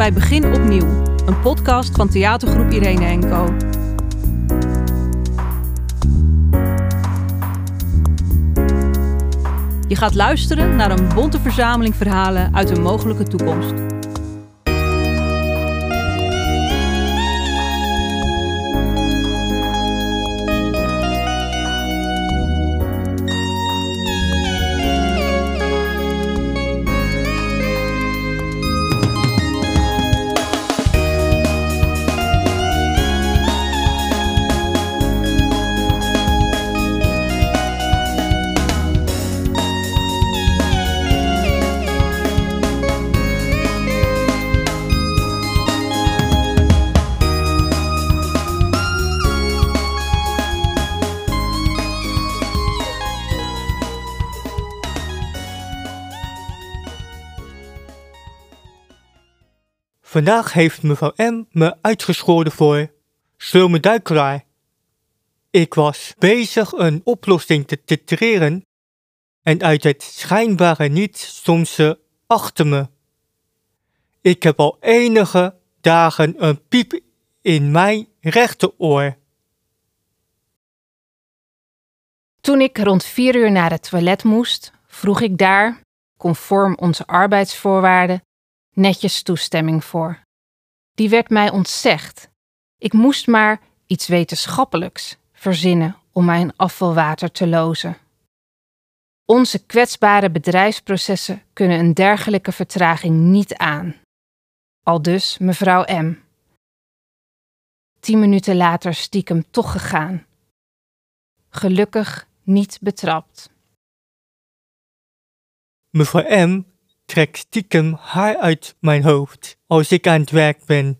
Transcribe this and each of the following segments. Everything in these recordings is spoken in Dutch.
Bij Begin Opnieuw, een podcast van theatergroep Irene Co. Je gaat luisteren naar een bonte verzameling verhalen uit een mogelijke toekomst. Vandaag heeft mevrouw M me uitgescholden voor slome duikelaar. Ik was bezig een oplossing te titreren en uit het schijnbare niets stond ze achter me. Ik heb al enige dagen een piep in mijn rechteroor. Toen ik rond vier uur naar het toilet moest, vroeg ik daar, conform onze arbeidsvoorwaarden, netjes toestemming voor. Die werd mij ontzegd. Ik moest maar iets wetenschappelijks verzinnen om mijn afvalwater te lozen. Onze kwetsbare bedrijfsprocessen kunnen een dergelijke vertraging niet aan. Aldus mevrouw M. Tien minuten later stiekem toch gegaan. Gelukkig niet betrapt. Mevrouw M trekt stiekem haar uit mijn hoofd als ik aan het werk ben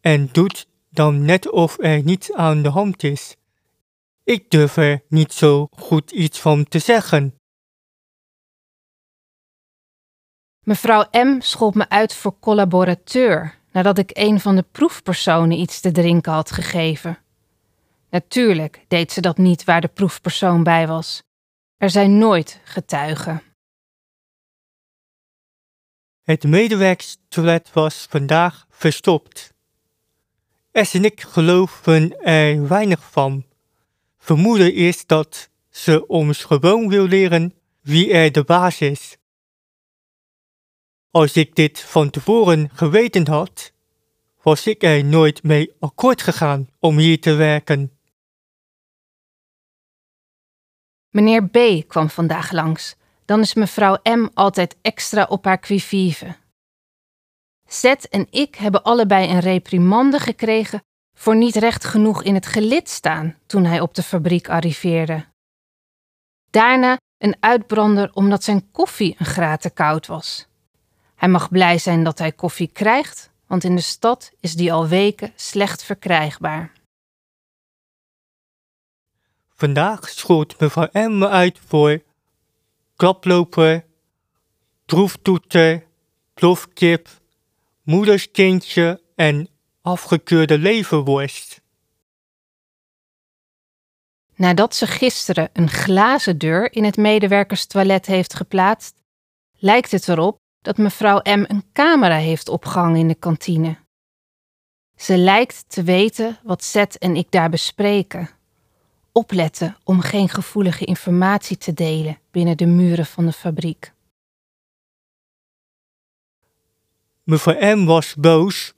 en doet dan net of er niets aan de hand is. Ik durf er niet zo goed iets van te zeggen. Mevrouw M. schold me uit voor collaborateur nadat ik een van de proefpersonen iets te drinken had gegeven. Natuurlijk deed ze dat niet waar de proefpersoon bij was. Er zijn nooit getuigen. Het medewerkstoilet was vandaag verstopt. Es en ik geloven er weinig van. Vermoeden is dat ze ons gewoon wil leren wie er de baas is. Als ik dit van tevoren geweten had, was ik er nooit mee akkoord gegaan om hier te werken. Meneer B. kwam vandaag langs. Dan is mevrouw M. altijd extra op haar quivive. Z en ik hebben allebei een reprimande gekregen voor niet recht genoeg in het gelid staan toen hij op de fabriek arriveerde. Daarna een uitbrander omdat zijn koffie een graad te koud was. Hij mag blij zijn dat hij koffie krijgt, want in de stad is die al weken slecht verkrijgbaar. Vandaag schoot mevrouw M uit voor klaploper, droeftoeter, plofkip, moederskindje en afgekeurde leverworst. Nadat ze gisteren een glazen deur in het medewerkerstoilet heeft geplaatst, lijkt het erop dat mevrouw M een camera heeft opgehangen in de kantine. Ze lijkt te weten wat Zet en ik daar bespreken. Opletten om geen gevoelige informatie te delen binnen de muren van de fabriek. Mevrouw M was boos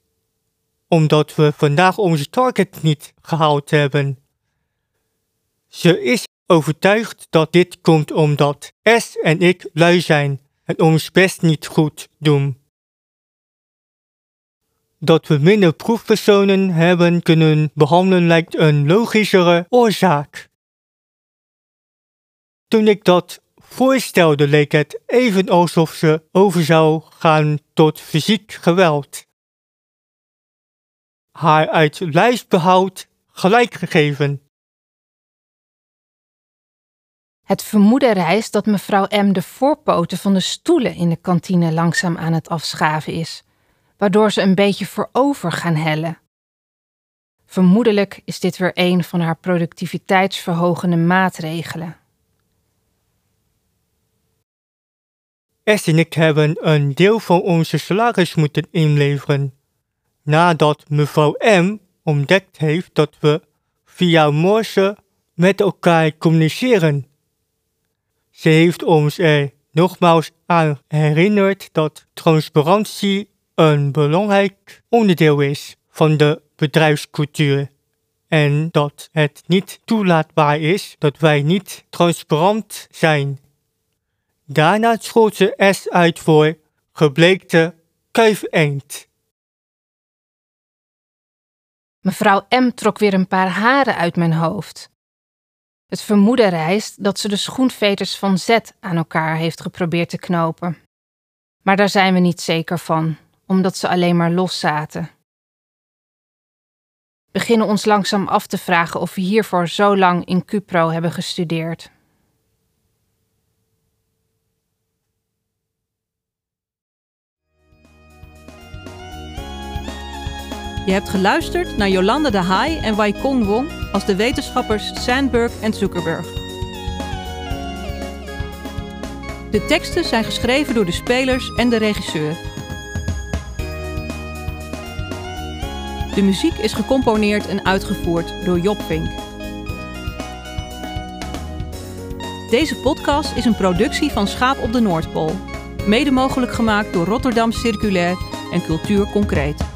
omdat we vandaag onze target niet gehaald hebben. Ze is overtuigd dat dit komt omdat S en ik lui zijn en ons best niet goed doen. Dat we minder proefpersonen hebben kunnen behandelen lijkt een logischere oorzaak. Toen ik dat voorstelde, leek het even alsof ze over zou gaan tot fysiek geweld. Haar uit lijstbehoud gelijk gegeven. Het vermoeden rijst dat mevrouw M. de voorpoten van de stoelen in de kantine langzaam aan het afschaven is, waardoor ze een beetje voorover gaan hellen. Vermoedelijk is dit weer een van haar productiviteitsverhogende maatregelen. S en ik hebben een deel van onze salaris moeten inleveren. Nadat mevrouw M ontdekt heeft dat we via morse met elkaar communiceren. Ze heeft ons er nogmaals aan herinnerd dat transparantie een belangrijk onderdeel is van de bedrijfscultuur en dat het niet toelaatbaar is dat wij niet transparant zijn. Daarna schoot ze S uit voor gebleekte kuifeend. Mevrouw M trok weer een paar haren uit mijn hoofd. Het vermoeden rijst dat ze de schoenveters van Z aan elkaar heeft geprobeerd te knopen. Maar daar zijn we niet zeker van, omdat ze alleen maar los zaten. Beginnen ons langzaam af te vragen of we hiervoor zo lang in Cupro hebben gestudeerd. Je hebt geluisterd naar Jolanda de Haai en Wai Kong Wong als de wetenschappers Sandberg en Zuckerberg. De teksten zijn geschreven door de spelers en de regisseur. De muziek is gecomponeerd en uitgevoerd door Job Vink. Deze podcast is een productie van Schaap op de Noordpool. Mede mogelijk gemaakt door Rotterdam Circulair en Cultuur Concreet.